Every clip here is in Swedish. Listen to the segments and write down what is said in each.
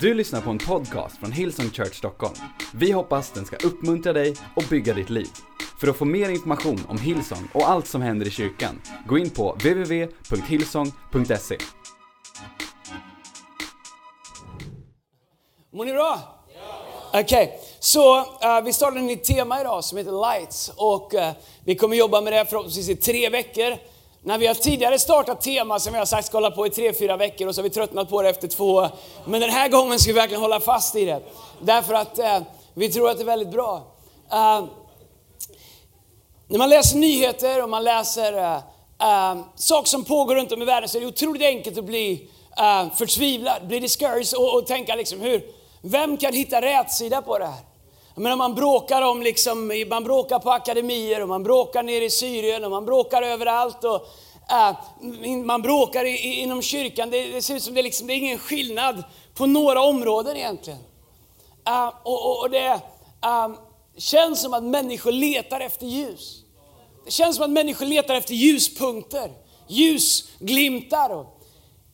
Du lyssnar på en podcast från Hillsong Church Stockholm. Vi hoppas den ska uppmuntra dig och bygga ditt liv. För att få mer information om Hillsong och allt som händer i kyrkan, gå in på www.hillsong.se. Mår ni bra? Okej, så eh, vi startar ett nytt tema idag som heter Lights och eh, vi kommer jobba med det förhoppningsvis i tre veckor. När vi har tidigare startat tema som vi har sagt ska hålla på i tre, fyra veckor och så har vi tröttnat på det efter två. Men den här gången ska vi verkligen hålla fast i det. Därför att eh, vi tror att det är väldigt bra. Eh, när man läser nyheter och man läser uh, uh, saker som pågår runt om i världen så är det otroligt enkelt att bli eh, förtvivlad, bli discouraged och, och tänka liksom hur, vem kan hitta rätsida på det här? Jag menar, man bråkar om liksom, man bråkar på akademier och man bråkar nere i Syrien och man bråkar överallt. Och, man bråkar inom kyrkan. Det, det, ser ut som det, liksom, det är ingen skillnad på några områden egentligen. Ah, och, och, och det, ah, känns som att människor letar efter ljus. Det känns som att människor letar efter ljuspunkter, ljusglimtar. Och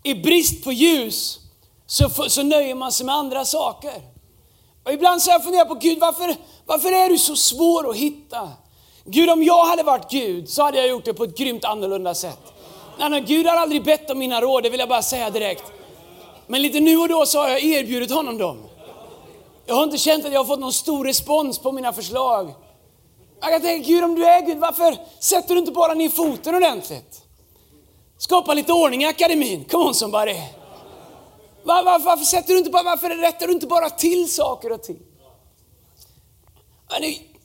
I brist på ljus så, så nöjer man sig med andra saker. Och ibland så har jag funderat på Gud, varför, varför är du så svår att hitta? Gud, om jag hade varit Gud så hade jag gjort det på ett grymt annorlunda sätt. Nej, nej, Gud har aldrig bett om mina råd, det vill jag bara säga direkt. Men lite nu och då så har jag erbjudit honom dem. Jag har inte känt att jag har fått någon stor respons på mina förslag. Jag kan tänka, Gud om du är Gud, varför sätter du inte bara ner foten ordentligt? Skapa lite ordning i akademin, come on somebody. Var, var, varför, sätter du inte bara, varför rättar du inte bara till saker och ting?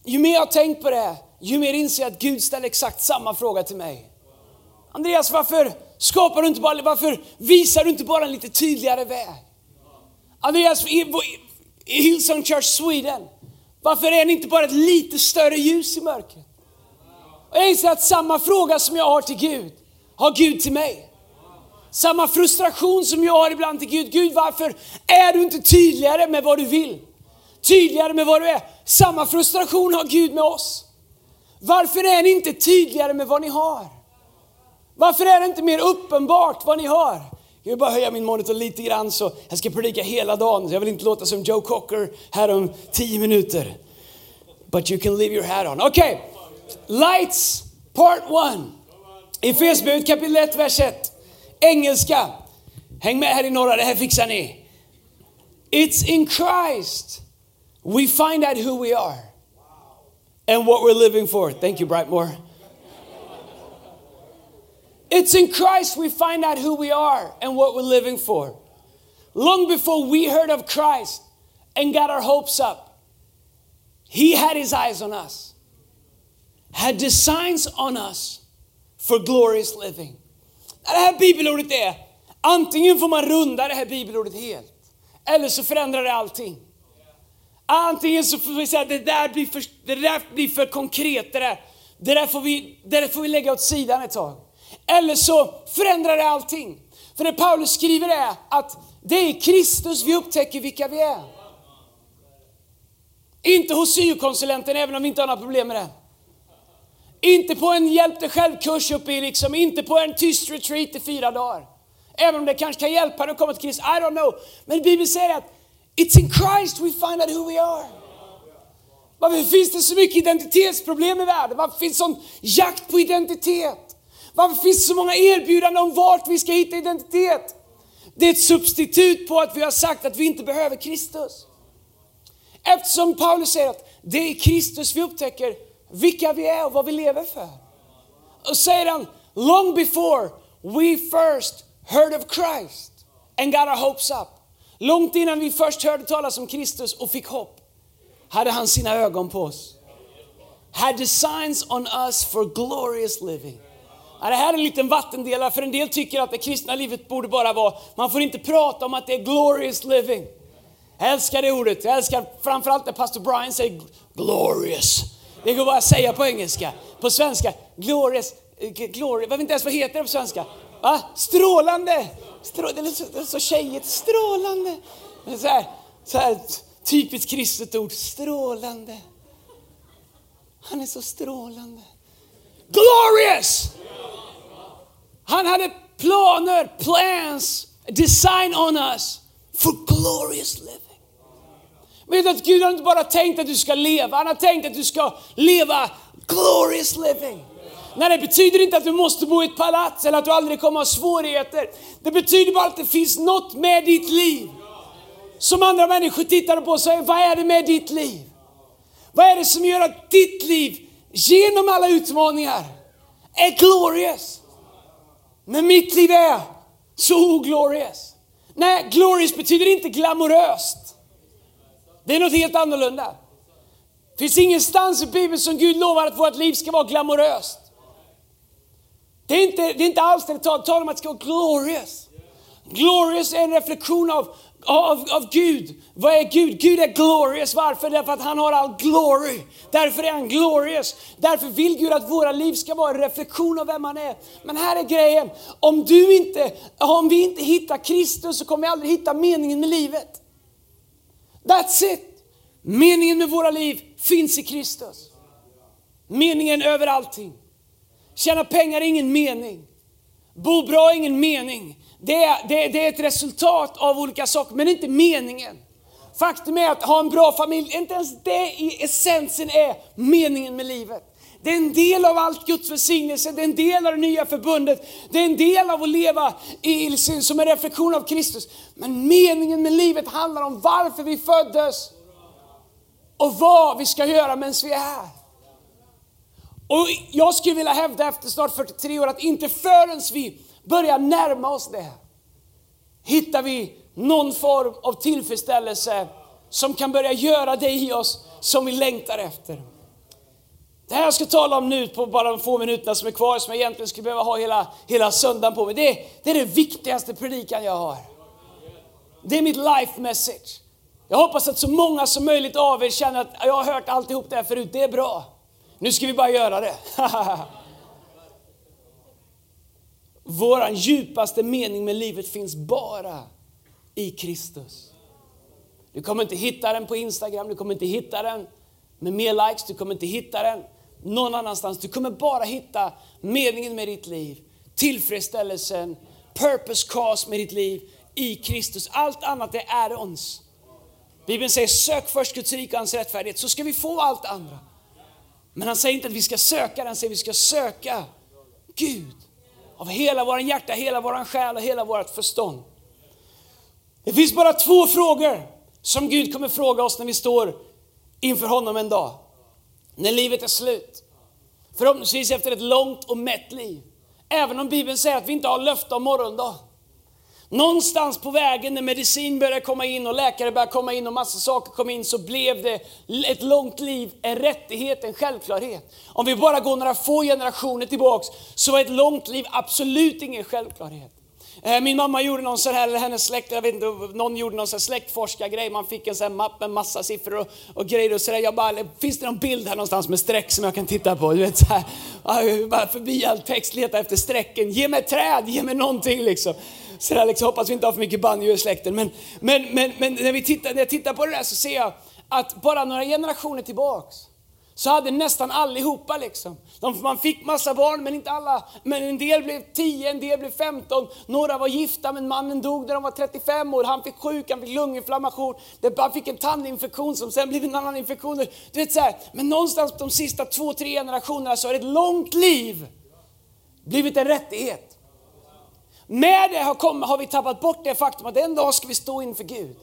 Ju mer jag har tänkt på det, ju mer inser jag att Gud ställer exakt samma fråga till mig. Andreas, varför skapar du inte bara, varför visar du inte bara en lite tydligare väg? Andreas, i Hillsong Church Sweden. Varför är ni inte bara ett lite större ljus i mörkret? Och jag inser att samma fråga som jag har till Gud, har Gud till mig. Samma frustration som jag har ibland till Gud. Gud, varför är du inte tydligare med vad du vill? Tydligare med vad du är. Samma frustration har Gud med oss. Varför är ni inte tydligare med vad ni har? Varför är det inte mer uppenbart vad ni har? Jag vill bara höja min monitor lite grann så jag ska predika hela dagen. Jag vill inte låta som Joe Cocker här om tio minuter. But you can leave your hat on. Okej, okay. Lights Part 1. Efesierbrevet kapitel 1, vers 1. Engelska. Häng med här i norra, det här fixar ni. It's in Christ we find out who we are and what we're living for. Thank you, Brightmore. It's in Christ we find out who we are and what we're living for. Long before we heard of Christ and got our hopes up, He had His eyes on us, had designs on us for glorious living. Det här bibelordet är, antingen får man runda det här bibelordet helt, eller så förändrar det allting. Antingen så får vi säga att det där blir för, det där blir för konkret, det där, det, där får vi, det där får vi lägga åt sidan ett tag. Eller så förändrar det allting. För det Paulus skriver är att det är i Kristus vi upptäcker vilka vi är. Inte hos syokonsulenten, även om vi inte har några problem med det. Inte på en hjälp dig själv-kurs uppe i liksom, inte på en tyst retreat i fyra dagar. Även om det kanske kan hjälpa dig att komma till Kristus, I don't know. Men Bibeln säger att it's in Christ we find out who we are. Varför finns det så mycket identitetsproblem i världen? Varför finns sån jakt på identitet? Varför finns det så många erbjudanden om vart vi ska hitta identitet? Det är ett substitut på att vi har sagt att vi inte behöver Kristus. Eftersom Paulus säger att det är Kristus vi upptäcker vilka vi är och vad vi lever för. Och säger han, long before we first heard of Christ and got our hopes up. Långt innan vi först hörde talas om Kristus och fick hopp, hade han sina ögon på oss. Had designs on us for glorious living. Ja, det här är en liten vattendelare, för en del tycker att det kristna livet borde bara vara, man får inte prata om att det är glorious living. Jag älskar det ordet, jag älskar framförallt när pastor Brian säger glorious. Det går bara att säga på engelska. På svenska, glorious, eh, glory, jag vet inte ens vad heter det på svenska? Va? Strålande! Strå, det, är så, det är så tjejigt, strålande. Så här, så här typiskt kristet ord, strålande. Han är så strålande. Glorious! Han hade planer, plans, design on us for glorious living. Vet du att Gud har inte bara tänkt att du ska leva, han har tänkt att du ska leva glorious living. Nej, det betyder inte att du måste bo i ett palats eller att du aldrig kommer ha svårigheter. Det betyder bara att det finns något med ditt liv som andra människor tittar på och säger, vad är det med ditt liv? Vad är det som gör att ditt liv, genom alla utmaningar, är glorious? Men mitt liv är så oglorious. Nej, glorious betyder inte glamoröst. Det är något helt annorlunda. Det finns ingenstans i Bibeln som Gud lovar att vårt liv ska vara glamoröst. Det är inte, det är inte alls det det talar om att det ska vara glorious. Glorious är en reflektion av, av, av Gud. Vad är Gud? Gud är glorious. Varför? Därför att han har all glory. Därför är han glorious. Därför vill Gud att våra liv ska vara en reflektion av vem han är. Men här är grejen. Om, du inte, om vi inte hittar Kristus så kommer vi aldrig hitta meningen med livet. That's it! Meningen med våra liv finns i Kristus. Meningen över allting. Tjäna pengar är ingen mening. Bo bra är ingen mening. Det är, det, det är ett resultat av olika saker, men inte meningen. Faktum är att ha en bra familj, inte ens det i essensen är meningen med livet. Det är en del av allt Guds välsignelse, det är en del av det nya förbundet, det är en del av att leva i, som en reflektion av Kristus. Men meningen med livet handlar om varför vi föddes och vad vi ska göra medan vi är här. Och jag skulle vilja hävda efter snart 43 år att inte förrän vi börjar närma oss det hittar vi någon form av tillfredsställelse som kan börja göra det i oss som vi längtar efter. Det här jag ska tala om nu på bara de få minuterna som är kvar, som jag egentligen skulle behöva ha hela, hela söndagen på mig, det, det är den viktigaste predikan jag har. Det är mitt life message. Jag hoppas att så många som möjligt av er känner att jag har hört alltihop det här förut, det är bra. Nu ska vi bara göra det. Vår djupaste mening med livet finns bara i Kristus. Du kommer inte hitta den på Instagram, du kommer inte hitta den med mer likes, du kommer inte hitta den någon annanstans. Du kommer bara hitta meningen med ditt liv, tillfredsställelsen, purpose cause med ditt liv i Kristus. Allt annat är add-ons. Bibeln säger sök först Guds rike och hans rättfärdighet så ska vi få allt andra. Men han säger inte att vi ska söka den, han säger att vi ska söka Gud. Av hela vår hjärta, hela vår själ och hela vårt förstånd. Det finns bara två frågor som Gud kommer fråga oss när vi står inför honom en dag när livet är slut. Förhoppningsvis efter ett långt och mätt liv. Även om Bibeln säger att vi inte har löfte om morgondag. Någonstans på vägen när medicin började komma in och läkare började komma in och massa saker kom in så blev det ett långt liv en rättighet, en självklarhet. Om vi bara går några få generationer tillbaks så var ett långt liv absolut ingen självklarhet. Eh, min mamma gjorde någon sån här, eller hennes släkt, jag vet inte, någon gjorde någon sån släktforskargrej. Man fick en sån här mapp med massa siffror och, och grejer och sådär. Jag bara, finns det någon bild här någonstans med streck som jag kan titta på? Du vet så här, bara förbi all text, leta efter strecken. Ge mig träd, ge mig någonting liksom. Så där, liksom, hoppas vi inte har för mycket banjo i släkten. Men, men, men, men när, vi tittar, när jag tittar på det där så ser jag att bara några generationer tillbaks så hade nästan allihopa liksom. De, man fick massa barn men inte alla. Men en del blev 10, en del blev 15. Några var gifta men mannen dog när de var 35 år. Han fick sjuk, han fick lunginflammation. Han fick en tandinfektion som sen blev en annan infektion. Du vet så här, men någonstans de sista två, tre generationerna så har ett långt liv blivit en rättighet. Med det har, kommit, har vi tappat bort det faktum att en dag ska vi stå inför Gud.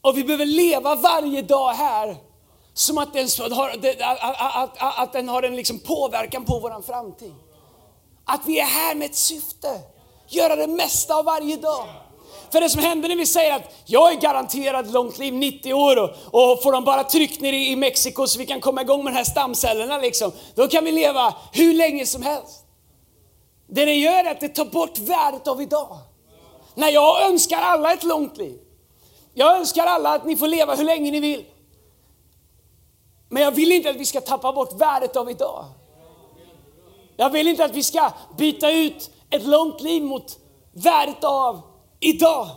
Och vi behöver leva varje dag här som att den har, att, att, att den har en liksom påverkan på vår framtid. Att vi är här med ett syfte. Göra det mesta av varje dag. För det som händer när vi säger att jag är garanterad långt liv, 90 år och, och får de bara tryck ner i, i Mexiko så vi kan komma igång med de här stamcellerna liksom. Då kan vi leva hur länge som helst. Det det gör är att det tar bort värdet av idag. När jag önskar alla ett långt liv. Jag önskar alla att ni får leva hur länge ni vill. Men jag vill inte att vi ska tappa bort värdet av idag. Jag vill inte att vi ska byta ut ett långt liv mot värdet av idag.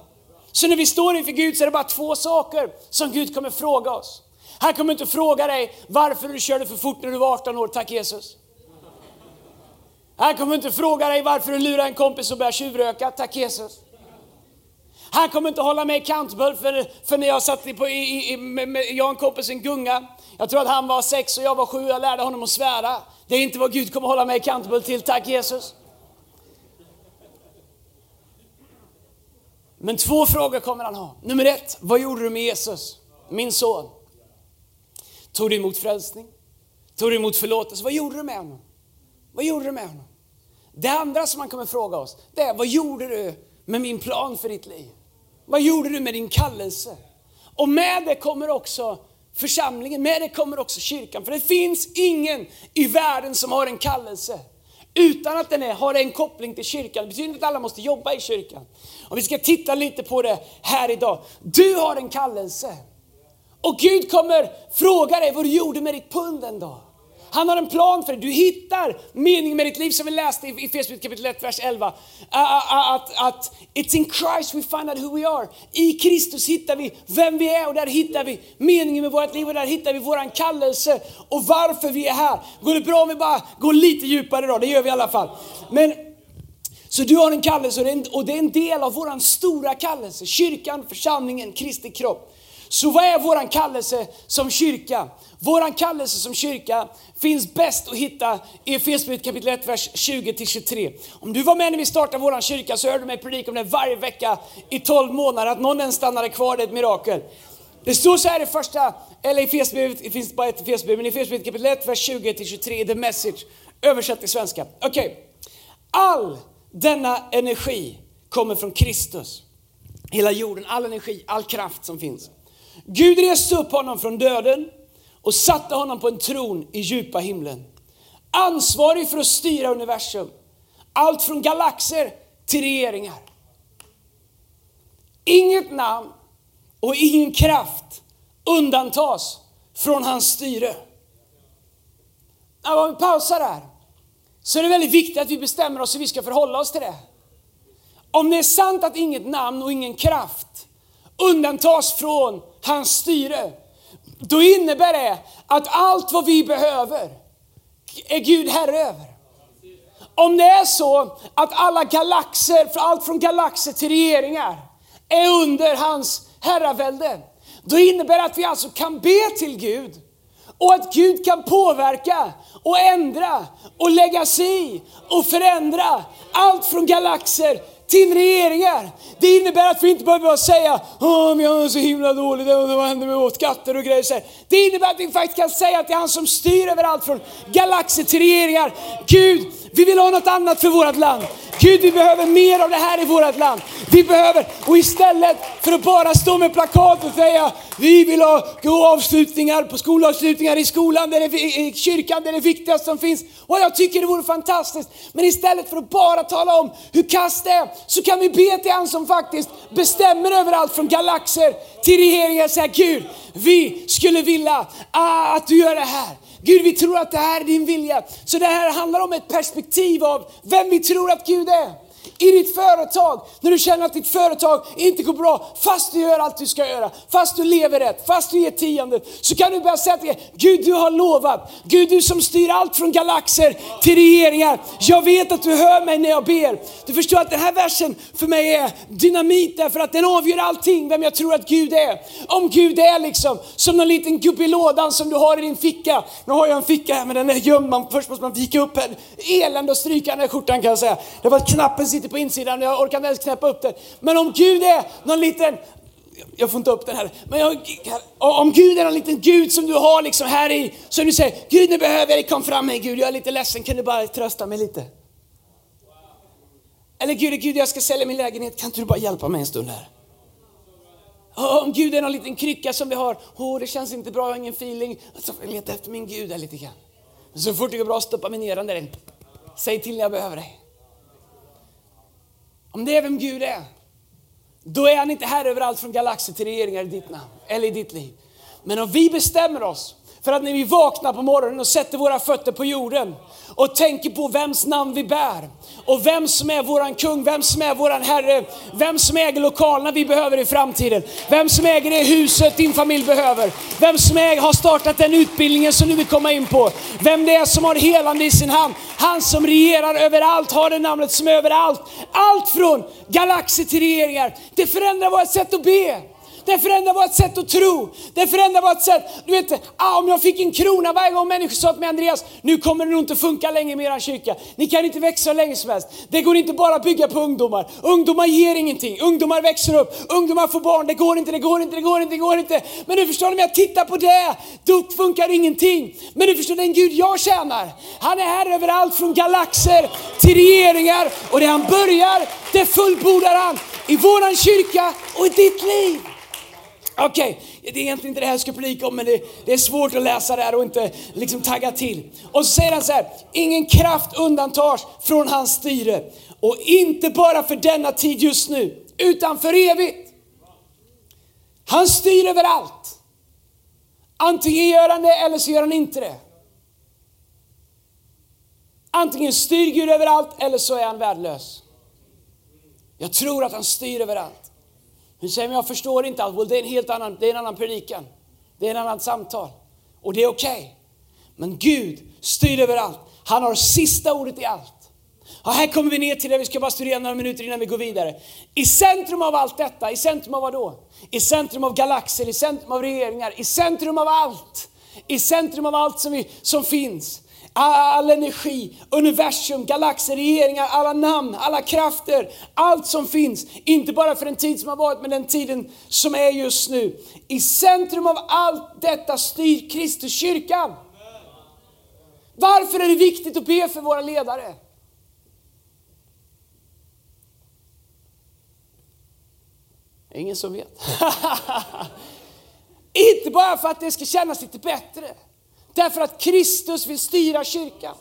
Så när vi står inför Gud så är det bara två saker som Gud kommer fråga oss. Han kommer inte fråga dig varför du körde för fort när du var 18 år, tack Jesus. Han kommer inte fråga dig varför du lurar en kompis och börjar tjuvröka, tack Jesus. Han kommer inte hålla mig accountable för, för när jag satt på, i, i, med, med, jag och en kompis en gunga. Jag tror att han var sex och jag var sju och jag lärde honom att svära. Det är inte vad Gud kommer hålla mig accountable till, tack Jesus. Men två frågor kommer han ha. Nummer ett, vad gjorde du med Jesus? Min son. Tog du emot frälsning? Tog du emot förlåtelse? Vad gjorde du med honom? Vad gjorde du med honom? Det andra som man kommer fråga oss, det är vad gjorde du med min plan för ditt liv? Vad gjorde du med din kallelse? Och med det kommer också församlingen, med det kommer också kyrkan. För det finns ingen i världen som har en kallelse utan att den är, har en koppling till kyrkan. Det betyder inte att alla måste jobba i kyrkan. Och vi ska titta lite på det här idag. Du har en kallelse. Och Gud kommer fråga dig vad du gjorde med ditt pund en dag. Han har en plan för dig. Du hittar mening med ditt liv som vi läste i Efesierbrevet kapitel 1, vers 11. Att, att it's in Christ we find out who we are. I Kristus hittar vi vem vi är och där hittar vi meningen med vårt liv och där hittar vi våran kallelse och varför vi är här. Går det bra om vi bara går lite djupare då? Det gör vi i alla fall. Men så du har en kallelse och det är en del av våran stora kallelse. Kyrkan, församlingen, Kristi kropp. Så vad är våran kallelse som kyrka? Våran kallelse som kyrka finns bäst att hitta i Efesierbrevet kapitel 1, vers 20-23. Om du var med när vi startade våran kyrka så hörde du mig predika om det varje vecka i 12 månader, att någon ens stannade kvar, det är ett mirakel. Det står så här i första, eller i Efesierbrevet, det finns bara ett Efesierbrev, men i Efesierbrevet kapitel 1, vers 20-23, the message, översatt till svenska. Okej. Okay. All denna energi kommer från Kristus. Hela jorden, all energi, all kraft som finns. Gud reste upp honom från döden och satte honom på en tron i djupa himlen. Ansvarig för att styra universum. Allt från galaxer till regeringar. Inget namn och ingen kraft undantas från hans styre. Om vi pausar där, så är det väldigt viktigt att vi bestämmer oss hur vi ska förhålla oss till det. Om det är sant att inget namn och ingen kraft undantas från hans styre, då innebär det att allt vad vi behöver är Gud herre över. Om det är så att alla galaxer, allt från galaxer till regeringar, är under hans herravälde, då innebär det att vi alltså kan be till Gud och att Gud kan påverka och ändra och lägga sig i och förändra allt från galaxer till regeringar. Det innebär att vi inte behöver säga Åh, jag är så himla dålig, vad händer med skatter och grejer. Det innebär att vi faktiskt kan säga att det är han som styr över allt från galaxer till regeringar. Gud, vi vill ha något annat för vårt land. Gud, vi behöver mer av det här i vårt land. Vi behöver, och istället för att bara stå med plakat och säga vi vill ha avslutningar på skolavslutningar i skolan, där det, i kyrkan, det är det viktigaste som finns. Och jag tycker det vore fantastiskt. Men istället för att bara tala om hur kast det är, så kan vi be till han som faktiskt bestämmer över allt från galaxer till regeringar och säga Gud, vi skulle vilja ah, att du gör det här. Gud, vi tror att det här är din vilja. Så det här handlar om ett perspektiv av vem vi tror att Gud är i ditt företag, när du känner att ditt företag inte går bra, fast du gör allt du ska göra, fast du lever rätt, fast du ger tiondet, så kan du börja säga till Gud du har lovat, Gud du som styr allt från galaxer till regeringar, jag vet att du hör mig när jag ber. Du förstår att den här versen för mig är dynamit därför att den avgör allting, vem jag tror att Gud är. Om Gud är liksom som någon liten gubbe i lådan som du har i din ficka. Nu har jag en ficka här men den är gömd, först måste man vika upp en elände och stryka den här skjortan kan jag säga. Det var att knappen sitter på insidan, jag orkar inte ens knäppa upp den. Men om Gud är någon liten, jag får inte upp den här, men jag, om Gud är någon liten Gud som du har liksom här i, så du säger, Gud nu behöver jag dig, kom fram mig Gud, jag är lite ledsen, kan du bara trösta mig lite? Eller Gud, Gud jag ska sälja min lägenhet, kan inte du bara hjälpa mig en stund här? Om Gud är någon liten krycka som vi har, oh, det känns inte bra, jag har ingen feeling. Så får jag leta efter min Gud där lite grann. Så fort det går bra, stoppa mig ner den där. Säg till när jag behöver dig. Om det är vem Gud är, då är han inte här överallt från galaxer till regeringar i ditt namn, eller i ditt liv. Men om vi bestämmer oss för att när vi vaknar på morgonen och sätter våra fötter på jorden och tänker på vems namn vi bär och vem som är våran kung, vem som är våran herre, vem som äger lokalerna vi behöver i framtiden, vem som äger det huset din familj behöver, vem som äger, har startat den utbildningen som du vill komma in på, vem det är som har helande i sin hand, han som regerar överallt, har det namnet som är överallt. Allt från galaxer till regeringar. Det förändrar vårt sätt att be. Det förändrar vårt sätt att tro. Det förändrar vårt sätt. Du vet, ah, om jag fick en krona varje gång människor sa till mig Andreas, nu kommer det nog inte funka längre med er kyrka. Ni kan inte växa hur länge som helst. Det går inte bara att bygga på ungdomar. Ungdomar ger ingenting. Ungdomar växer upp. Ungdomar får barn. Det går inte, det går inte, det går inte, det går inte. Men du förstår, om jag tittar på det, då funkar ingenting. Men du förstår, den Gud jag tjänar, han är här överallt från galaxer till regeringar. Och det han börjar, det fullbordar han i våran kyrka och i ditt liv. Okej, okay. det är egentligen inte det här jag ska predika om, men det, det, är svårt att läsa det här och inte liksom tagga till. Och så säger han så här, ingen kraft undantas från hans styre. Och inte bara för denna tid just nu, utan för evigt. Han styr över allt. Antingen gör han det eller så gör han inte det. Antingen styr Gud över allt eller så är han värdelös. Jag tror att han styr över allt. Du säger, men jag förstår inte allt. Well, det är en helt annan, det är en annan predikan. Det är en annan samtal. Och det är okej. Okay. Men Gud styr över allt. Han har sista ordet i allt. Och här kommer vi ner till det, vi ska bara studera några minuter innan vi går vidare. I centrum av allt detta, i centrum av vad då? I centrum av galaxer, i centrum av regeringar, i centrum av allt. I centrum av allt som, vi, som finns all energi, universum, galaxer, regeringar, alla namn, alla krafter, allt som finns. Inte bara för den tid som har varit, men den tiden som är just nu. I centrum av allt detta styr Kristus kyrkan. Varför är det viktigt att be för våra ledare? Ingen som vet. Inte bara för att det ska kännas lite bättre. Därför att Kristus vill styra kyrkan.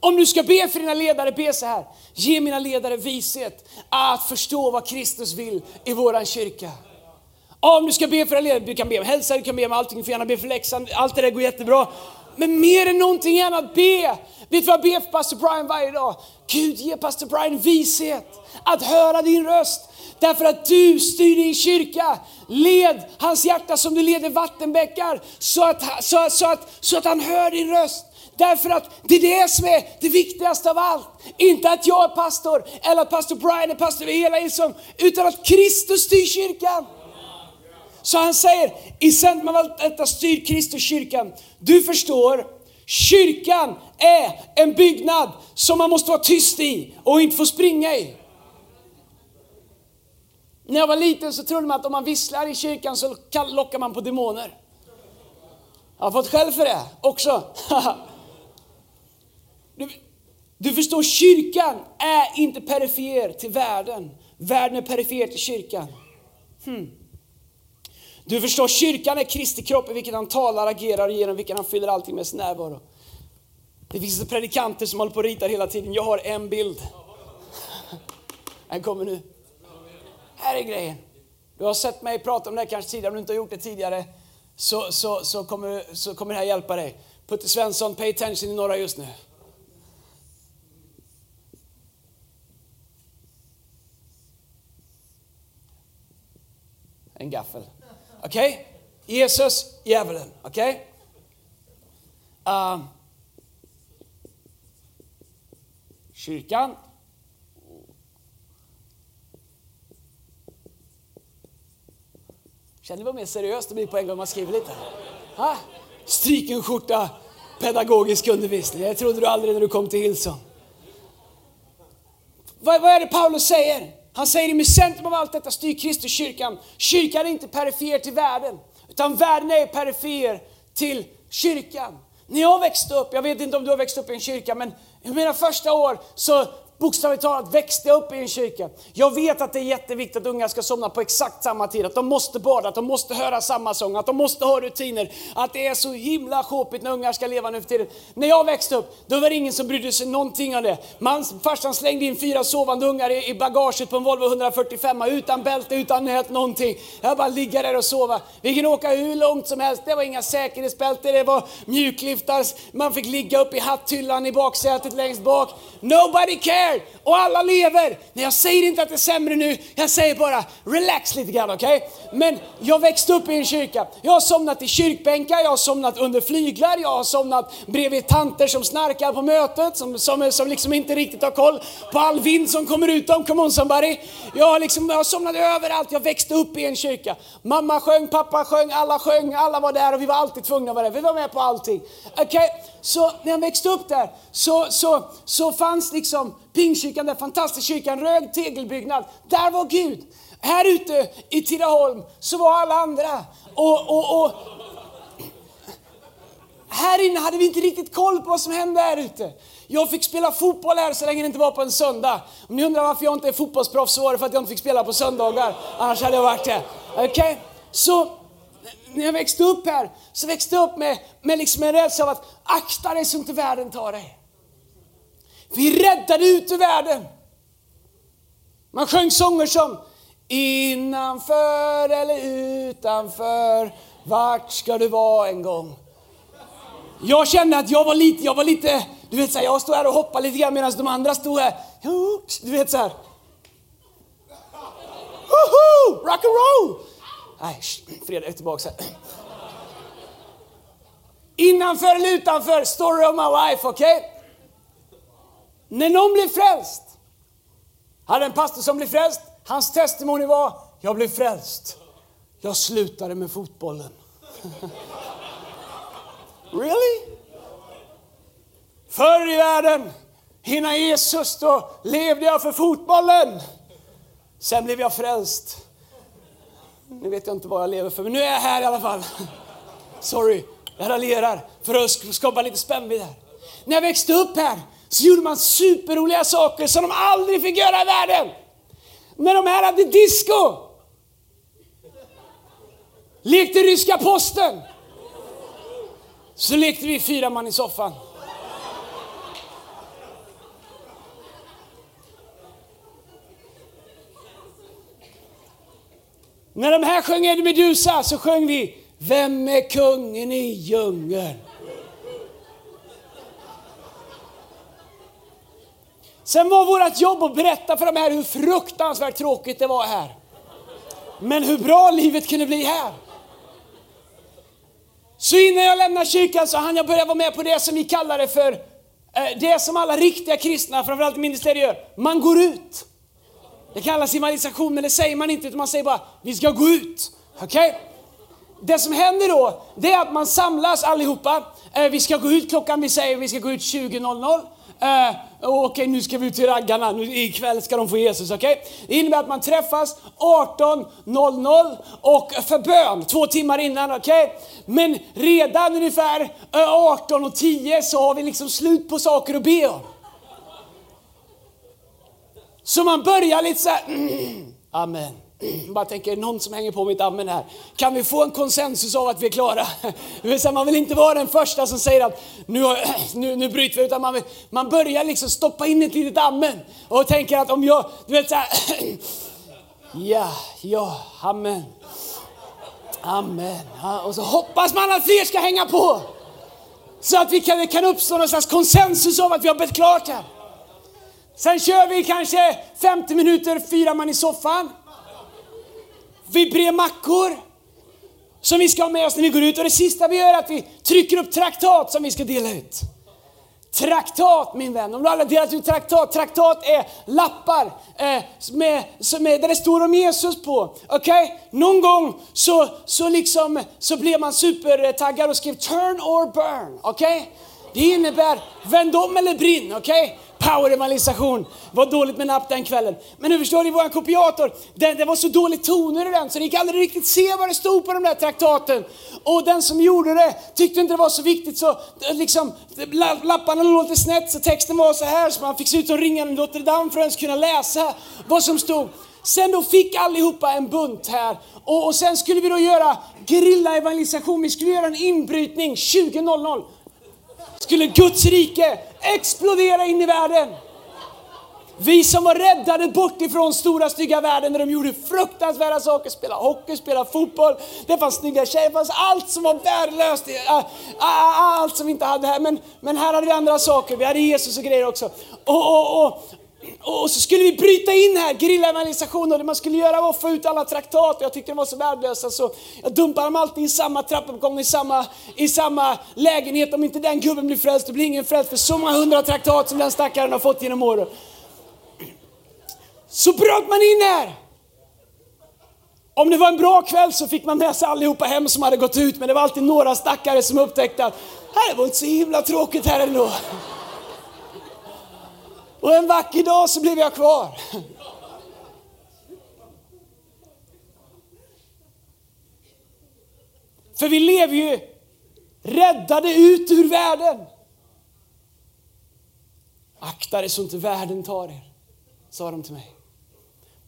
Om du ska be för dina ledare, be så här. Ge mina ledare vishet att förstå vad Kristus vill i våran kyrka. Om du ska be för dina ledare, du kan be om hälsa, du kan be om allting, du får gärna be för läxan, allt det där går jättebra. Men mer än någonting annat, be. Vet du vad jag ber för pastor Brian varje dag? Gud ge pastor Brian vishet att höra din röst. Därför att du styr din kyrka. Led hans hjärta som du leder vattenbäckar så att, så, så, att, så att han hör din röst. Därför att det är det som är det viktigaste av allt. Inte att jag är pastor eller att pastor Brian är pastor över hela Hillsong, utan att Kristus styr kyrkan. Så han säger, i centrum av allt detta styr Kristus kyrkan. Du förstår, kyrkan är en byggnad som man måste vara tyst i och inte få springa i. När jag var liten så trodde man att om man visslar i kyrkan så lockar man på demoner. Jag har fått skäll för det också. Du, du förstår, kyrkan är inte perifer till världen. Världen är perifer till kyrkan. Hmm. Du förstår, kyrkan är Kristi kropp i vilken han talar, agerar och genom vilken han fyller allting med sin närvaro. Det finns predikanter som håller på och ritar hela tiden. Jag har en bild. Den kommer nu. Här är grejen. Du har sett mig prata om det här kanske tidigare, om du inte har gjort det tidigare så, så, så, kommer, så kommer det här hjälpa dig. Putte Svensson, pay attention i norra just nu. En gaffel. Okej? Okay? Jesus, djävulen. Okej? Okay? Um, kyrkan, Känner ni vad mer seriöst det blir på en gång man skriver lite? Ha? Stryken skjorta, pedagogisk undervisning. Det trodde du aldrig när du kom till Hillsong. Vad, vad är det Paulus säger? Han säger i centrum av allt detta styr Kristus kyrkan. Kyrkan är inte perifer till världen, utan världen är perifer till kyrkan. När jag växte upp, jag vet inte om du har växt upp i en kyrka, men i mina första år så bokstavligt talat växte jag upp i en kyrka. Jag vet att det är jätteviktigt att unga ska somna på exakt samma tid, att de måste bada, att de måste höra samma sång, att de måste ha rutiner. Att det är så himla sjåpigt när ungar ska leva nu för tiden. När jag växte upp, då var det ingen som brydde sig någonting om det. Man, farsan slängde in fyra sovande ungar i, i bagaget på en Volvo 145 utan bälte, utan nät, någonting. Jag bara ligga där och sova. Vi kunde åka hur långt som helst, det var inga säkerhetsbälten, det var mjukliftar, man fick ligga upp i hatthyllan i baksätet längst bak. Nobody cares cared! Och alla lever. Nej, jag säger inte att det är sämre nu, jag säger bara relax lite grann, okej? Okay? Men jag växte upp i en kyrka. Jag har somnat i kyrkbänkar, jag har somnat under flyglar, jag har somnat bredvid tanter som snarkar på mötet, som, som, som liksom inte riktigt har koll på all vind som kommer ut dem, come on somebody. Jag har, liksom, jag har somnat överallt, jag växte upp i en kyrka. Mamma sjöng, pappa sjöng, alla sjöng, alla var där och vi var alltid tvungna att vara där. Vi var med på allting. Okay? Så när jag växte upp där så, så, så fanns liksom Pingstkyrkan, den fantastiska kyrkan, röd tegelbyggnad. Där var Gud. Här ute i Tidaholm så var alla andra. Och, och, och här inne hade vi inte riktigt koll på vad som hände här ute. Jag fick spela fotboll här så länge det inte var på en söndag. Om ni undrar varför jag inte är fotbollsproffs så var det för att jag inte fick spela på söndagar. Annars hade jag varit det. Okej? Okay? Så när jag växte upp här så växte jag upp med, med liksom en rädsla av att akta dig så inte världen tar dig. Vi räddade ut ur världen. Man sjöng sånger som Innanför eller utanför, vart ska du vara en gång? Jag kände att jag var lite, jag var lite, du vet så här, jag stod här och hoppade lite grann medan de andra stod här. Du vet så här. Woho! Rock and roll! Nej, Fredrik är tillbaka här. Innanför eller utanför, story of my life, okej? Okay? När någon blir frälst, hade en pastor som blev frälst, hans testimony var, jag blev frälst. Jag slutade med fotbollen. really? Förr i världen, innan Jesus, då levde jag för fotbollen. Sen blev jag frälst. Nu vet jag inte vad jag lever för, men nu är jag här i alla fall. Sorry, jag raljerar för att skapa lite spännvidd här. När jag växte upp här så gjorde man superroliga saker som de aldrig fick göra i världen. När de här hade disco. Lekte ryska posten. Så lekte vi fyra man i soffan. När de här sjöng Eddie Meduza så sjöng vi Vem är kungen i djungeln? Sen var vårt jobb att berätta för de här hur fruktansvärt tråkigt det var här. Men hur bra livet kunde bli här. Så innan jag lämnade kyrkan så hann jag börja vara med på det som vi kallar det för, eh, det som alla riktiga kristna, framförallt ministerier gör. Man går ut. Det kallas evangelisation, men det säger man inte, utan man säger bara, vi ska gå ut. Okej? Okay? Det som händer då, det är att man samlas allihopa. Eh, vi ska gå ut klockan, vi säger vi ska gå ut 20.00. Eh, Okej, okay, nu ska vi ut till raggarna. Nu, ikväll ska de få Jesus. Okay? Det innebär att man träffas 18.00 och för bön två timmar innan. Okay? Men redan ungefär eh, 18.10 så har vi liksom slut på saker att be om. Så man börjar lite så här, mm, mm amen. Mm, bara tänker, någon som hänger på mitt amen här. Kan vi få en konsensus av att vi är klara? man vill inte vara den första som säger att nu, nu, nu bryter vi, utan man, vill, man börjar liksom stoppa in ett litet amen och tänker att om jag, du vet så här, ja, ja, amen. Amen. Och så hoppas man att fler ska hänga på. Så att vi kan, det kan uppstå någon slags konsensus av att vi har bett klart här. Sen kör vi kanske 50 minuter, fyra man i soffan. Vi brer mackor som vi ska ha med oss när vi går ut. Och det sista vi gör är att vi trycker upp traktat som vi ska dela ut. Traktat min vän, om du aldrig delat ut traktat, traktat är lappar eh, med, som är, där det står om Jesus på. Okej? Okay? Någon gång så, så, liksom, så blev man supertaggad och skrev turn or burn. Okej? Okay? Det innebär vänd om eller brinn, okej? Okay? Power-evangelisation. var dåligt med napp den kvällen. Men nu förstår ni, vår kopiator, det, det var så dålig toner i den så det gick aldrig riktigt se vad det stod på de där traktaten. Och den som gjorde det tyckte inte det var så viktigt så eh, liksom, lapparna låg lite snett så texten var så här så man fick se ut som ringaren Notre Dame för att ens kunna läsa vad som stod. Sen då fick allihopa en bunt här och, och sen skulle vi då göra gerillaevangelisation. Vi skulle göra en inbrytning 20.00. Skulle Guds rike explodera in i världen. Vi som var räddade bort ifrån stora stygga världen där de gjorde fruktansvärda saker, spelade hockey, spelade fotboll, det fanns snygga tjejer, det fanns allt som var värdelöst, eh, eh, eh, allt som vi inte hade här. Men, men här hade vi andra saker, vi hade Jesus och grejer också. Och, och, och, och så skulle vi bryta in här, gerillaevangelisation och det man skulle göra var att få ut alla traktat. och Jag tyckte de var så värdelösa så jag dumpade dem alltid i samma trappuppgång, i samma, i samma lägenhet. Om inte den gubben blir frälst, då blir ingen frälst för så många hundra traktat som den stackaren har fått genom åren. Så bröt man in här. Om det var en bra kväll så fick man med sig allihopa hem som hade gått ut, men det var alltid några stackare som upptäckte att det var inte så himla tråkigt här ändå. Och en vacker dag så blev jag kvar. För vi lever ju räddade ut ur världen. Akta dig så inte världen tar er, sa de till mig.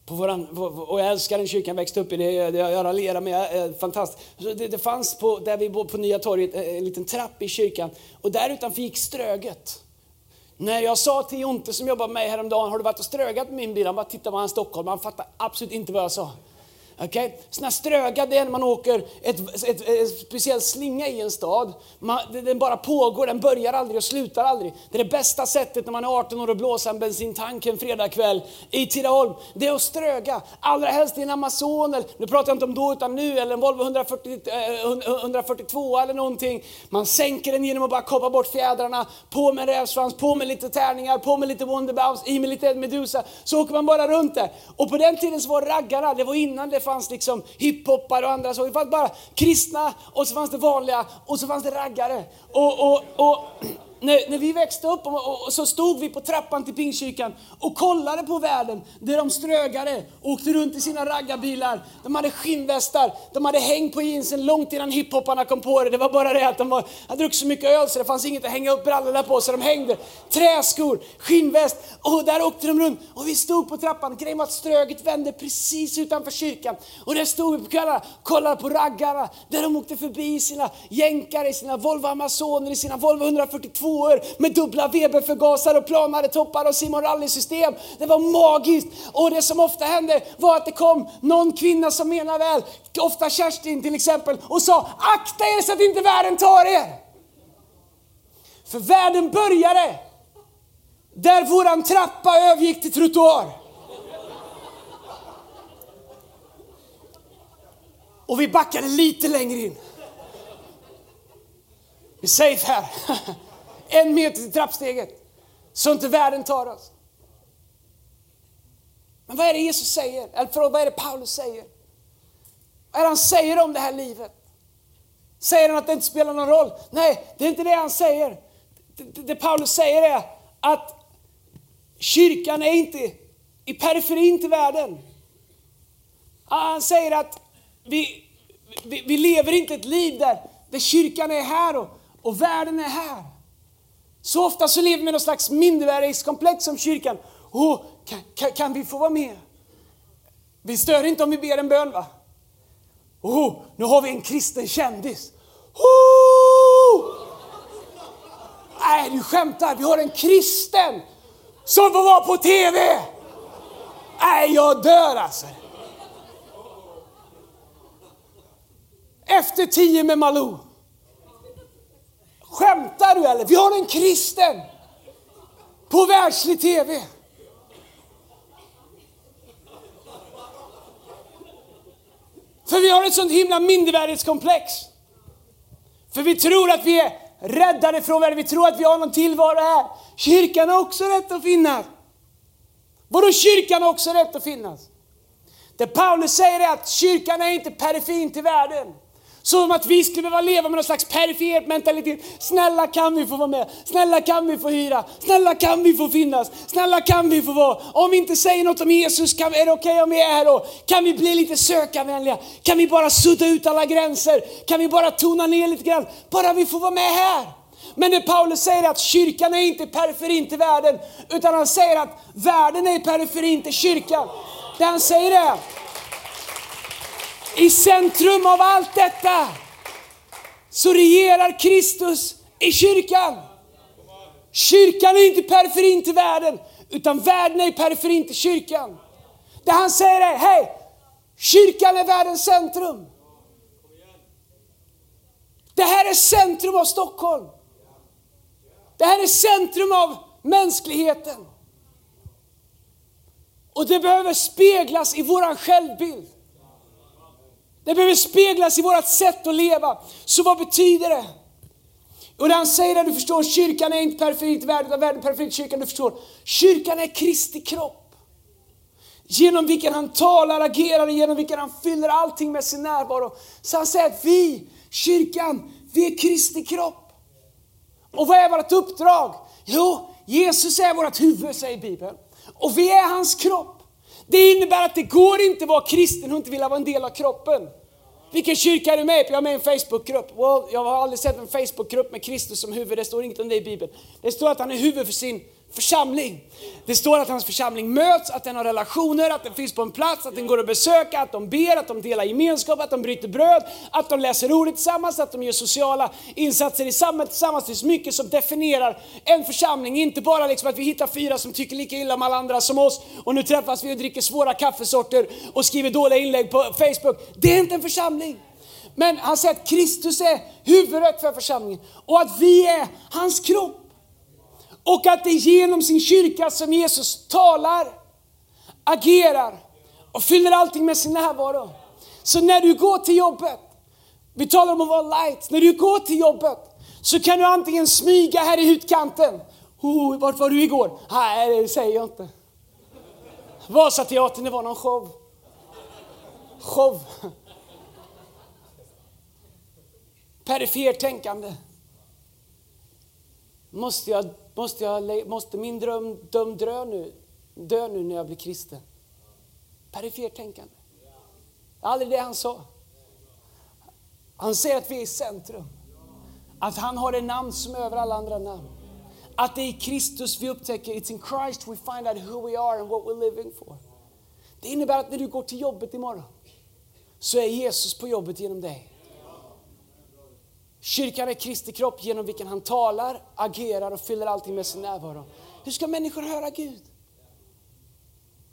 På våran, och jag älskar den kyrkan, växte upp i det, jag raljerar med, eh, fantastiskt. Det, det fanns på, där vi bor på Nya torget eh, en liten trapp i kyrkan och där utanför gick Ströget. När jag sa till Jonte som jobbar med mig häromdagen, har du varit och strögat med min bil? Han bara tittade på han Stockholm, han fattade absolut inte vad jag sa. Okay? Såna ströga, det är när man åker ett, ett, ett, speciell slinga i en stad. Man, den bara pågår, den börjar aldrig och slutar aldrig. Det är det bästa sättet när man är 18 år och blåsa en bensintank en fredagkväll i Tidaholm. Det är att ströga, allra helst i en Amazon, eller, nu pratar jag inte om då utan nu, eller en Volvo 140, eh, 142 eller någonting. Man sänker den genom att bara koppa bort fjädrarna, på med rävsvans, på med lite tärningar, på med lite Wonderbounce, i med lite Medusa. Så åker man bara runt där. Och på den tiden så var raggarna, det var innan det fanns liksom hiphoppare och andra så. Det fanns bara kristna och så fanns det vanliga och så fanns det raggare. Och, och, och när, när vi växte upp och, och, så stod vi på trappan till Pingstkyrkan och kollade på världen där de strögade, åkte runt i sina raggarbilar. De hade skinnvästar, de hade häng på jeansen långt innan hiphopparna kom på det. Det var bara det att de var, hade druckit så mycket öl så det fanns inget att hänga upp brallorna på så de hängde. Träskor, skinnväst och där åkte de runt och vi stod på trappan. Grejen var att Ströget vände precis utanför kyrkan och där stod vi på kvällarna kollade på raggarna där de åkte förbi sina jänkare, i sina Volvo Amazoner, i sina Volvo 142 tvåor med dubbla Weberförgasare och planade toppar och Simon Rally-system. Det var magiskt. Och det som ofta hände var att det kom någon kvinna som menar väl, ofta Kerstin till exempel, och sa akta er så att inte världen tar er. För världen började där våran trappa övergick till trottoar. Och vi backade lite längre in. Vi är safe här. En meter till trappsteget. Så inte världen tar oss. Men vad är det Jesus säger? Eller förlåt, vad är det Paulus säger? Vad är det han säger om det här livet? Säger han att det inte spelar någon roll? Nej, det är inte det han säger. Det, det, det Paulus säger är att kyrkan är inte i periferin till världen. Han säger att vi, vi, vi lever inte ett liv där, där kyrkan är här och, och världen är här. Så ofta så lever vi med någon slags mindervärdighetskomplex som kyrkan. Oh, kan, kan, kan, vi få vara med? Vi stör inte om vi ber en bön va? Oh, nu har vi en kristen kändis. Oh! Nej, du skämtar. Vi har en kristen som får vara på TV. Nej, jag dör alltså. Efter tio med Malou. Skämtar du eller? Vi har en kristen på världslig TV. För vi har ett sånt himla mindervärdighetskomplex. För vi tror att vi är räddade från världen, vi tror att vi har någon tillvaro här. Kyrkan har också rätt att finnas. Vadå kyrkan har också rätt att finnas? Det Paulus säger är att kyrkan är inte periferin till världen. Som att vi skulle behöva leva med någon slags perifer mentalitet. Snälla kan vi få vara med? Snälla kan vi få hyra? Snälla kan vi få finnas? Snälla kan vi få vara? Om vi inte säger något om Jesus, kan, är det okej okay om vi är här då? Kan vi bli lite sökarvänliga? Kan vi bara sudda ut alla gränser? Kan vi bara tona ner lite grann? Bara vi får vara med här. Men det Paulus säger är att kyrkan är inte periferin till världen, utan han säger att världen är periferin till kyrkan. Det han säger är i centrum av allt detta så regerar Kristus i kyrkan. Kyrkan är inte periferin till världen, utan världen är periferin till kyrkan. Det han säger är, hej, kyrkan är världens centrum. Det här är centrum av Stockholm. Det här är centrum av mänskligheten. Och det behöver speglas i våran självbild. Det behöver speglas i vårt sätt att leva. Så vad betyder det? Och det han säger där, du förstår, kyrkan är inte perfekt värld, utan världen perfekt kyrkan, du förstår. Kyrkan är Kristi kropp. Genom vilken han talar, agerar och genom vilken han fyller allting med sin närvaro. Så han säger att vi, kyrkan, vi är Kristi kropp. Och vad är vårt uppdrag? Jo, Jesus är vårt huvud, säger Bibeln. Och vi är hans kropp. Det innebär att det går inte att vara kristen och inte vilja vara en del av kroppen. Vilken kyrka är du med i? Jag är med i en Facebookgrupp. Well, jag har aldrig sett en Facebookgrupp med Kristus som huvud. Det står inget om det i Bibeln. Det står att han är huvud för sin församling. Det står att hans församling möts, att den har relationer, att den finns på en plats, att den går att besöka, att de ber, att de delar gemenskap, att de bryter bröd, att de läser ordet tillsammans, att de gör sociala insatser i samhället tillsammans. Det är mycket som definierar en församling, inte bara liksom att vi hittar fyra som tycker lika illa om alla andra som oss och nu träffas vi och dricker svåra kaffesorter och skriver dåliga inlägg på Facebook. Det är inte en församling. Men han säger att Kristus är huvudet för församlingen och att vi är hans kropp. Och att det är genom sin kyrka som Jesus talar, agerar och fyller allting med sin närvaro. Så när du går till jobbet, vi talar om att vara light, när du går till jobbet så kan du antingen smyga här i utkanten. Oh, vart var du igår? Nej, det säger jag inte. Vasateatern, det var någon show. Show. Perifert tänkande. Måste jag Måste, jag, måste min dröm, dröm dö, nu, dö nu när jag blir kristen? Perifert tänkande. Aldrig det han sa. Han säger att vi är i centrum. Att han har det namn som är över alla andra namn. Att det är i Kristus vi upptäcker, it's in Christ we find out who we are and what we're living for. Det innebär att när du går till jobbet imorgon så är Jesus på jobbet genom dig. Kyrkan är Kristi kropp genom vilken han talar, agerar och fyller allting med sin närvaro. Hur ska människor höra Gud?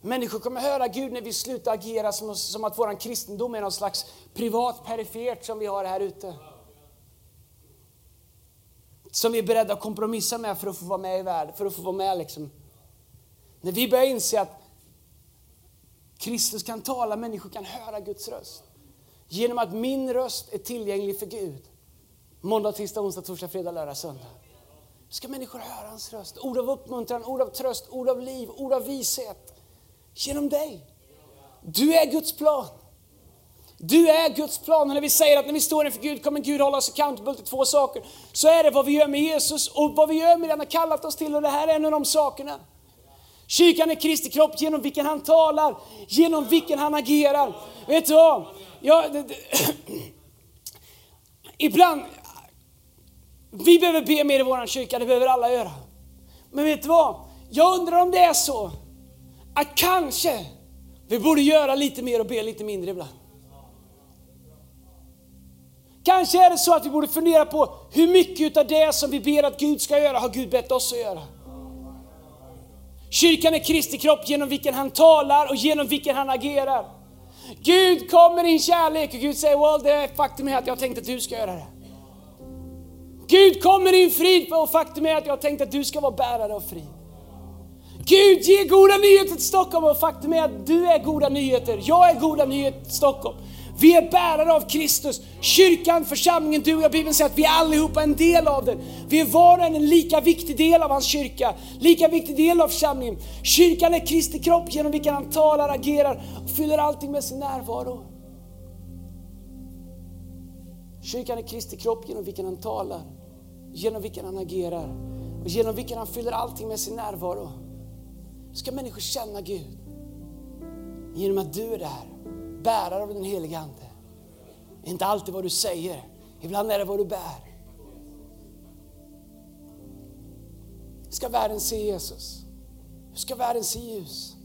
Människor kommer höra Gud när vi slutar agera som, som att vår kristendom är någon slags privat perifert som vi har här ute. Som vi är beredda att kompromissa med för att få vara med i världen, för att få vara med liksom. När vi börjar inse att Kristus kan tala, människor kan höra Guds röst. Genom att min röst är tillgänglig för Gud Måndag, tisdag, onsdag, torsdag, fredag, lördag, söndag. Ska människor höra hans röst? Ord av uppmuntran, ord av tröst, ord av liv, ord av vishet. Genom dig. Du är Guds plan. Du är Guds plan. Och när vi säger att när vi står inför Gud kommer Gud hålla oss accountable till två saker. Så är det vad vi gör med Jesus och vad vi gör med det han har kallat oss till. Och det här är en av de sakerna. Kyrkan är Kristi kropp genom vilken han talar, genom vilken han agerar. Vet du vad? Jag, det, det, ibland, vi behöver be mer i vår kyrka, det behöver alla göra. Men vet du vad? Jag undrar om det är så att kanske vi borde göra lite mer och be lite mindre ibland. Kanske är det så att vi borde fundera på hur mycket av det som vi ber att Gud ska göra har Gud bett oss att göra. Kyrkan är Kristi kropp genom vilken han talar och genom vilken han agerar. Gud kommer i kärlek och Gud säger, well, det är faktum är att jag tänkte att du ska göra det. Gud kommer i frid och faktum är att jag tänkte att du ska vara bärare av frid. Gud ger goda nyheter till Stockholm och faktum är att du är goda nyheter. Jag är goda nyheter till Stockholm. Vi är bärare av Kristus. Kyrkan, församlingen, du och jag, Bibeln säger att vi är allihopa en del av den. Vi är var och en en lika viktig del av hans kyrka, lika viktig del av församlingen. Kyrkan är Kristi kropp genom vilken han talar, agerar och fyller allting med sin närvaro. Kyrkan är Kristi kropp genom vilken han talar, genom vilken han agerar och genom vilken han fyller allting med sin närvaro. Ska människor känna Gud genom att du är där, bärare av den heliga Ande. Inte alltid vad du säger, ibland är det vad du bär. Ska världen se Jesus? Hur ska världen se ljus?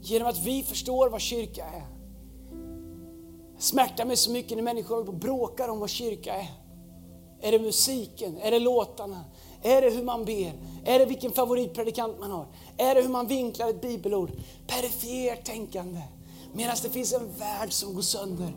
Genom att vi förstår vad kyrka är. Smärtar mig så mycket när människor håller på och bråkar om vad kyrka är. Är det musiken? Är det låtarna? Är det hur man ber? Är det vilken favoritpredikant man har? Är det hur man vinklar ett bibelord? Perifert tänkande. Medan det finns en värld som går sönder.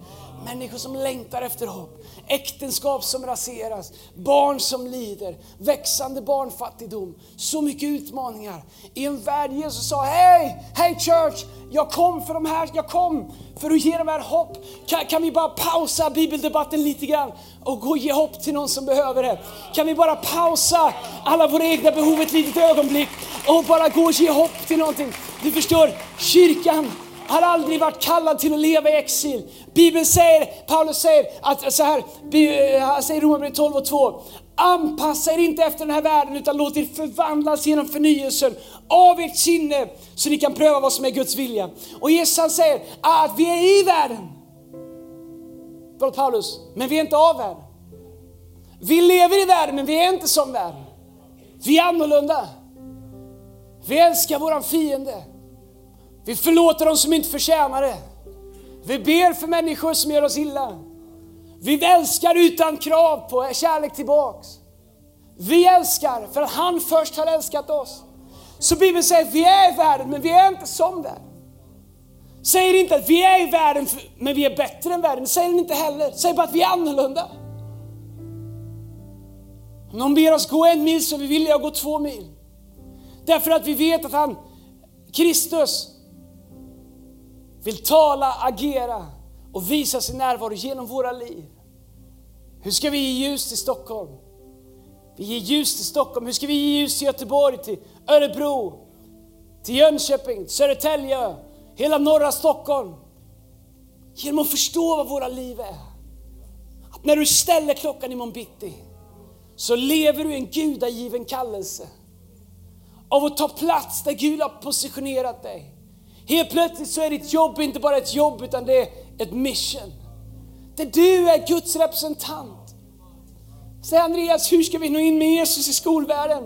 Människor som längtar efter hopp. Äktenskap som raseras. Barn som lider. Växande barnfattigdom. Så mycket utmaningar. I en värld Jesus sa, hej, hej church, jag kom för de här, jag kom för att ge dem här hopp. Kan, kan vi bara pausa bibeldebatten lite grann och gå och ge hopp till någon som behöver det? Kan vi bara pausa alla våra egna behov ett litet ögonblick och bara gå och ge hopp till någonting? Du förstår, kyrkan har aldrig varit kallad till att leva i exil. Bibeln säger, Paulus säger, att så här, eh, han säger i Romarbrevet 12 och 2, anpassa er inte efter den här världen utan låt er förvandlas genom förnyelsen av ert sinne så ni kan pröva vad som är Guds vilja. Och Jesus han säger att vi är i världen. Förlåt Paulus, men vi är inte av världen. Vi lever i världen men vi är inte som världen. Vi är annorlunda. Vi älskar våran fiende. Vi förlåter dem som inte förtjänar det. Vi ber för människor som gör oss illa. Vi älskar utan krav på kärlek tillbaks. Vi älskar för att han först har älskat oss. Så Bibeln säger att vi är i världen, men vi är inte som världen. Säger inte att vi är i världen, men vi är bättre än världen. Säger den inte heller. Säger bara att vi är annorlunda. Om någon ber oss gå en mil så är vi villiga att gå två mil. Därför att vi vet att han, Kristus, vill tala, agera och visa sin närvaro genom våra liv. Hur ska vi ge ljus till Stockholm? Vi ger ljus till Stockholm. Hur ska vi ge ljus till Göteborg, till Örebro, till Jönköping, till Södertälje, hela norra Stockholm? Genom att förstå vad våra liv är. Att när du ställer klockan imorgon bitti så lever du i en gudagiven kallelse av att ta plats där Gud har positionerat dig. Helt plötsligt så är ditt jobb inte bara ett jobb utan det är ett mission. Där du är Guds representant. Säg Andreas, hur ska vi nå in med Jesus i skolvärlden?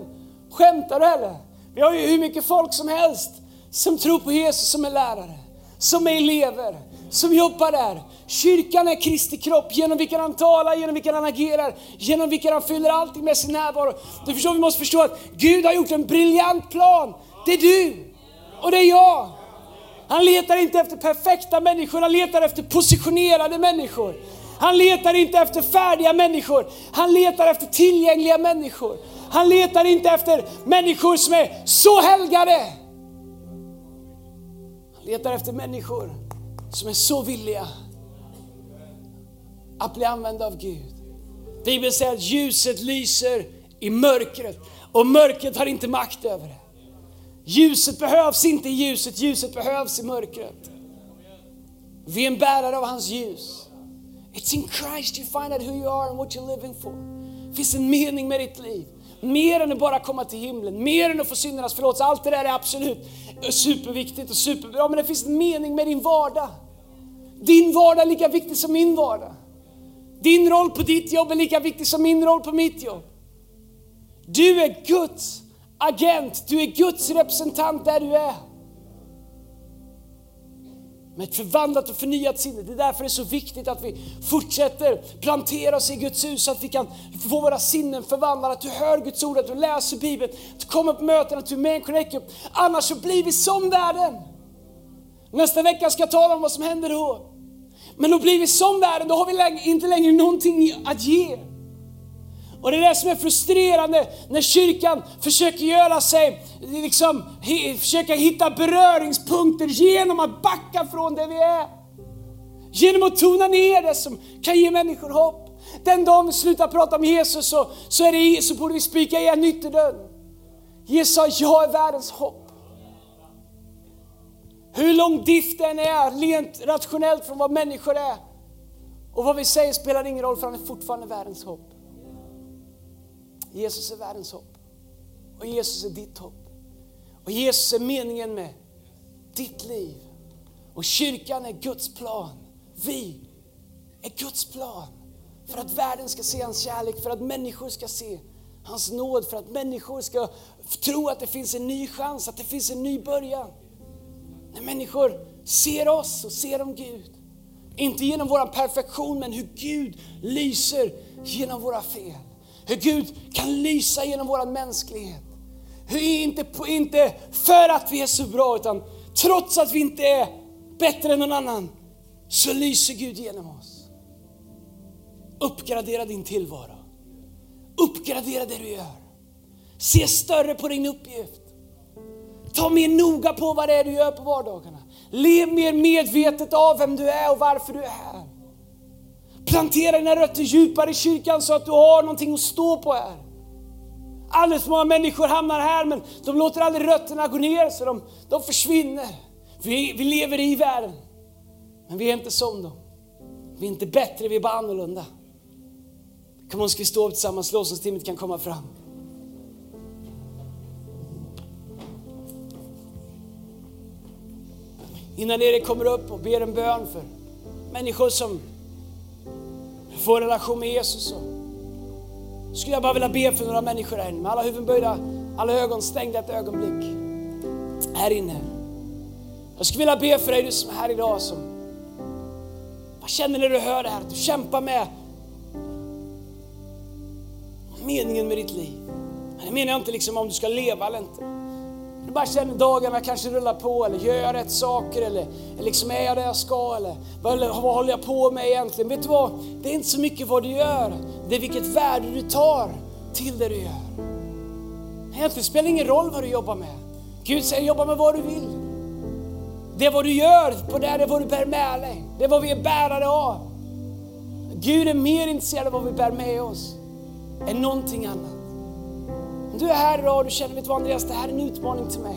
Skämtar du eller? Vi har ju hur mycket folk som helst som tror på Jesus som är lärare, som är elever, som jobbar där. Kyrkan är Kristi kropp genom vilken han talar, genom vilken han agerar, genom vilken han fyller allting med sin närvaro. Du förstår, vi måste förstå att Gud har gjort en briljant plan. Det är du och det är jag. Han letar inte efter perfekta människor, han letar efter positionerade människor. Han letar inte efter färdiga människor, han letar efter tillgängliga människor. Han letar inte efter människor som är så helgade. Han letar efter människor som är så villiga att bli använda av Gud. Bibeln säger att ljuset lyser i mörkret och mörkret har inte makt över det. Ljuset behövs inte i ljuset, ljuset behövs i mörkret. Vi är en bärare av hans ljus. It's in Christ you find out who you are and what you're living for. Det finns en mening med ditt liv. Mer än att bara komma till himlen, mer än att få syndernas förlåtelse. Allt det där är absolut superviktigt och superbra, men det finns en mening med din vardag. Din vardag är lika viktig som min vardag. Din roll på ditt jobb är lika viktig som min roll på mitt jobb. Du är Guds agent, du är Guds representant där du är. Med ett förvandlat och förnyat sinne. Det är därför det är så viktigt att vi fortsätter plantera oss i Guds hus så att vi kan få våra sinnen förvandlade. Att du hör Guds ord, att du läser Bibeln, att du kommer på möten, att du är med i en connect Annars så blir vi som världen. Nästa vecka ska jag tala om vad som händer då. Men då blir vi som världen, då har vi inte längre någonting att ge. Och det är det som är frustrerande när kyrkan försöker göra sig, liksom, försöka hitta beröringspunkter genom att backa från det vi är. Genom att tona ner det som kan ge människor hopp. Den dagen vi slutar prata om Jesus så, så, är det, så borde vi spika igen ytterdörren. Jesus sa, jag är världens hopp. Hur lång diften är, rent rationellt från vad människor är, Och vad vi säger spelar ingen roll för han är fortfarande världens hopp. Jesus är världens hopp. Och Jesus är ditt hopp. Och Jesus är meningen med ditt liv. Och kyrkan är Guds plan. Vi är Guds plan. För att världen ska se hans kärlek, för att människor ska se hans nåd, för att människor ska tro att det finns en ny chans, att det finns en ny början. När människor ser oss och ser om Gud. Inte genom vår perfektion, men hur Gud lyser genom våra fel. Hur Gud kan lysa genom vår mänsklighet. Hur inte, inte för att vi är så bra, utan trots att vi inte är bättre än någon annan, så lyser Gud genom oss. Uppgradera din tillvaro. Uppgradera det du gör. Se större på din uppgift. Ta mer noga på vad det är du gör på vardagarna. Lev mer medvetet av vem du är och varför du är här. Plantera dina rötter djupare i kyrkan så att du har någonting att stå på här. Alldeles för många människor hamnar här men de låter aldrig rötterna gå ner så de, de försvinner. Vi, vi lever i världen, men vi är inte som dem. Vi är inte bättre, vi är bara annorlunda. Kom on, ska vi stå upp tillsammans, lovsångsteamet kan komma fram. Innan Erik kommer upp och ber en bön för människor som få en relation med Jesus. Så skulle jag bara vilja be för några människor här inne med alla huvuden böjda, alla ögon stängda ett ögonblick. Här inne. Jag skulle vilja be för dig du som är här idag som vad känner när du hör det här? Att du kämpar med meningen med ditt liv. Men Det menar jag inte liksom om du ska leva eller inte. Du bara känner dagarna kanske rullar på eller gör jag rätt saker eller, liksom är jag där jag ska eller vad, vad håller jag på med egentligen? Vet du vad? Det är inte så mycket vad du gör, det är vilket värde du tar till det du gör. Egentligen spelar ingen roll vad du jobbar med. Gud säger jobba med vad du vill. Det är vad du gör, på det är vad du bär med dig. Det är vad vi är bärare av. Gud är mer intresserad av vad vi bär med oss än någonting annat. Om du är här idag och du känner, vet du vad Andreas, det här är en utmaning till mig.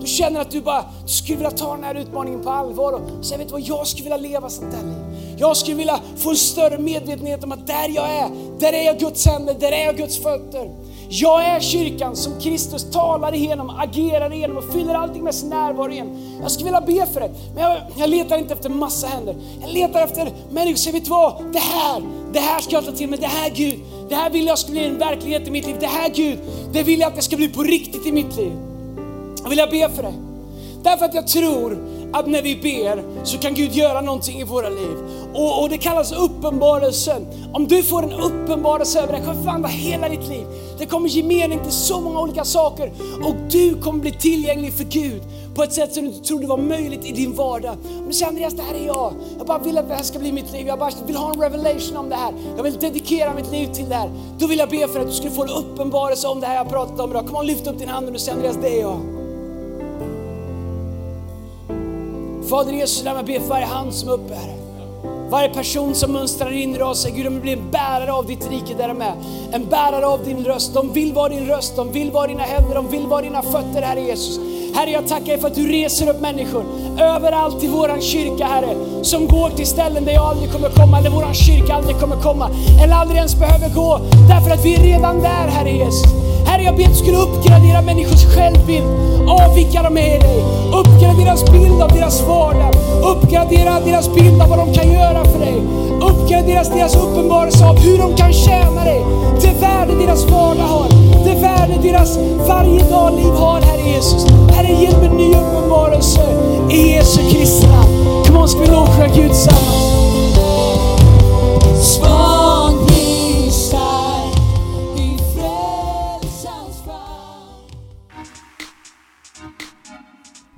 Du känner att du bara du skulle vilja ta den här utmaningen på allvar och säga, vet du vad, jag skulle vilja leva sånt där liv. Jag skulle vilja få en större medvetenhet om att där jag är, där är jag Guds händer, där är jag Guds fötter. Jag är kyrkan som Kristus talar igenom, agerar igenom och fyller allting med sin närvaro igen. Jag skulle vilja be för det, men jag, jag letar inte efter massa händer. Jag letar efter människor som vet du vad, det här, det här ska jag ta till mig, det här Gud, det här vill jag ska bli en verklighet i mitt liv. Det här Gud, det vill jag att det ska bli på riktigt i mitt liv. Jag vill jag be för det. Därför att jag tror att när vi ber så kan Gud göra någonting i våra liv. Och, och det kallas uppenbarelsen. Om du får en uppenbarelse över det, kommer förvandla hela ditt liv. Det kommer ge mening till så många olika saker och du kommer bli tillgänglig för Gud på ett sätt som du inte trodde var möjligt i din vardag. Om du säger Andreas, det här är jag. Jag bara vill att det här ska bli mitt liv. Jag bara vill ha en revelation om det här. Jag vill dedikera mitt liv till det här. Då vill jag be för att du ska få en uppenbarelse om det här jag har pratat om idag. Kom och lyft upp din hand och säg Andreas, det är jag. Fader Jesus, jag ber för varje hand som är uppe här. Varje person som mönstrar in idag och säger Gud, de vill bli en bärare av ditt rike där de är. En bärare av din röst. De vill vara din röst, de vill vara dina händer, de vill vara dina fötter, Herre Jesus. Herre, jag tackar dig för att du reser upp människor överallt i våran kyrka, Herre, som går till ställen där jag aldrig kommer komma, eller våran kyrka aldrig kommer komma, eller aldrig ens behöver gå, därför att vi är redan där, Herre Jesus. Herre, jag ber att du skulle uppgradera människors självbild av vilka de är i dig. Uppgradera deras bild av deras vardag. Uppgradera deras bild av vad de kan göra för dig. Uppgradera deras uppenbarelse av hur de kan tjäna dig. Det värde deras vardag har. Det värde deras varje dag liv har, Herre Jesus. Herre, ge dem en ny uppenbarelse i Jesu Kristi namn. Kom on, ska vi lovsjunga Gud tillsammans?